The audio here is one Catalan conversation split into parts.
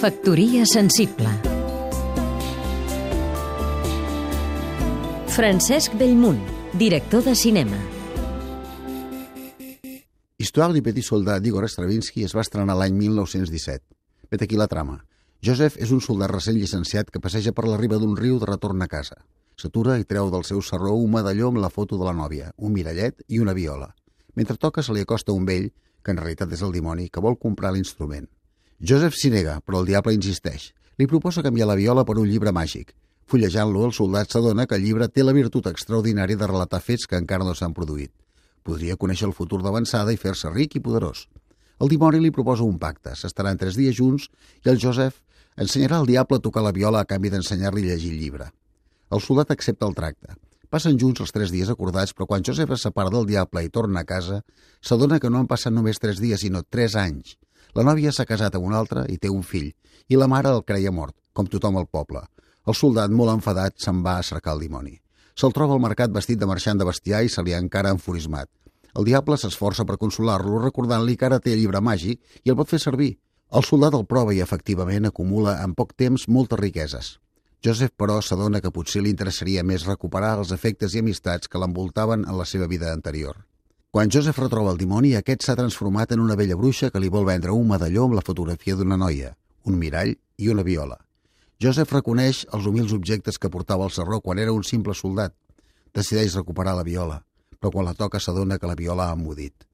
Factoria sensible Francesc Bellmunt, director de cinema Histoire du petit soldat d'Igor Stravinsky es va estrenar l'any 1917. Vet aquí la trama. Joseph és un soldat recent llicenciat que passeja per la riba d'un riu de retorn a casa. S'atura i treu del seu serró un medalló amb la foto de la nòvia, un mirallet i una viola. Mentre toca se li acosta un vell, que en realitat és el dimoni, que vol comprar l'instrument. Joseph s'hi nega, però el diable insisteix. Li proposa canviar la viola per un llibre màgic. Fullejant-lo, el soldat s'adona que el llibre té la virtut extraordinària de relatar fets que encara no s'han produït. Podria conèixer el futur d'avançada i fer-se ric i poderós. El dimoni li proposa un pacte. S'estaran tres dies junts i el Joseph ensenyarà al diable a tocar la viola a canvi d'ensenyar-li a llegir el llibre. El soldat accepta el tracte. Passen junts els tres dies acordats, però quan Joseph es separa del diable i torna a casa, s'adona que no han passat només tres dies, sinó tres anys. La nòvia s'ha casat amb un altre i té un fill, i la mare el creia mort, com tothom al poble. El soldat, molt enfadat, se'n va a cercar el dimoni. Se'l troba al mercat vestit de marxant de bestiar i se li ha encara enfurismat. El diable s'esforça per consolar-lo, recordant-li que ara té llibre màgic i el pot fer servir. El soldat el prova i, efectivament, acumula en poc temps moltes riqueses. Joseph, però, s'adona que potser li interessaria més recuperar els efectes i amistats que l'envoltaven en la seva vida anterior. Quan Joseph retroba el dimoni, aquest s'ha transformat en una vella bruixa que li vol vendre un medalló amb la fotografia d'una noia, un mirall i una viola. Joseph reconeix els humils objectes que portava al serró quan era un simple soldat. Decideix recuperar la viola, però quan la toca s'adona que la viola ha emmudit.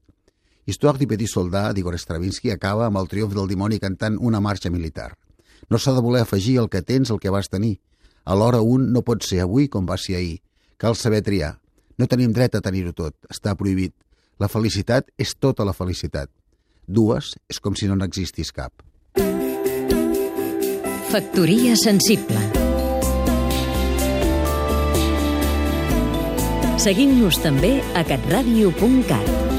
Histoire du petit soldat d'Igor Stravinsky acaba amb el triomf del dimoni cantant una marxa militar. No s'ha de voler afegir el que tens el que vas tenir. Alhora un no pot ser avui com va ser ahir. Cal saber triar. No tenim dret a tenir-ho tot. Està prohibit. La felicitat és tota la felicitat. Dues és com si no n'existís cap. Factoria sensible Seguim-nos també a catradio.cat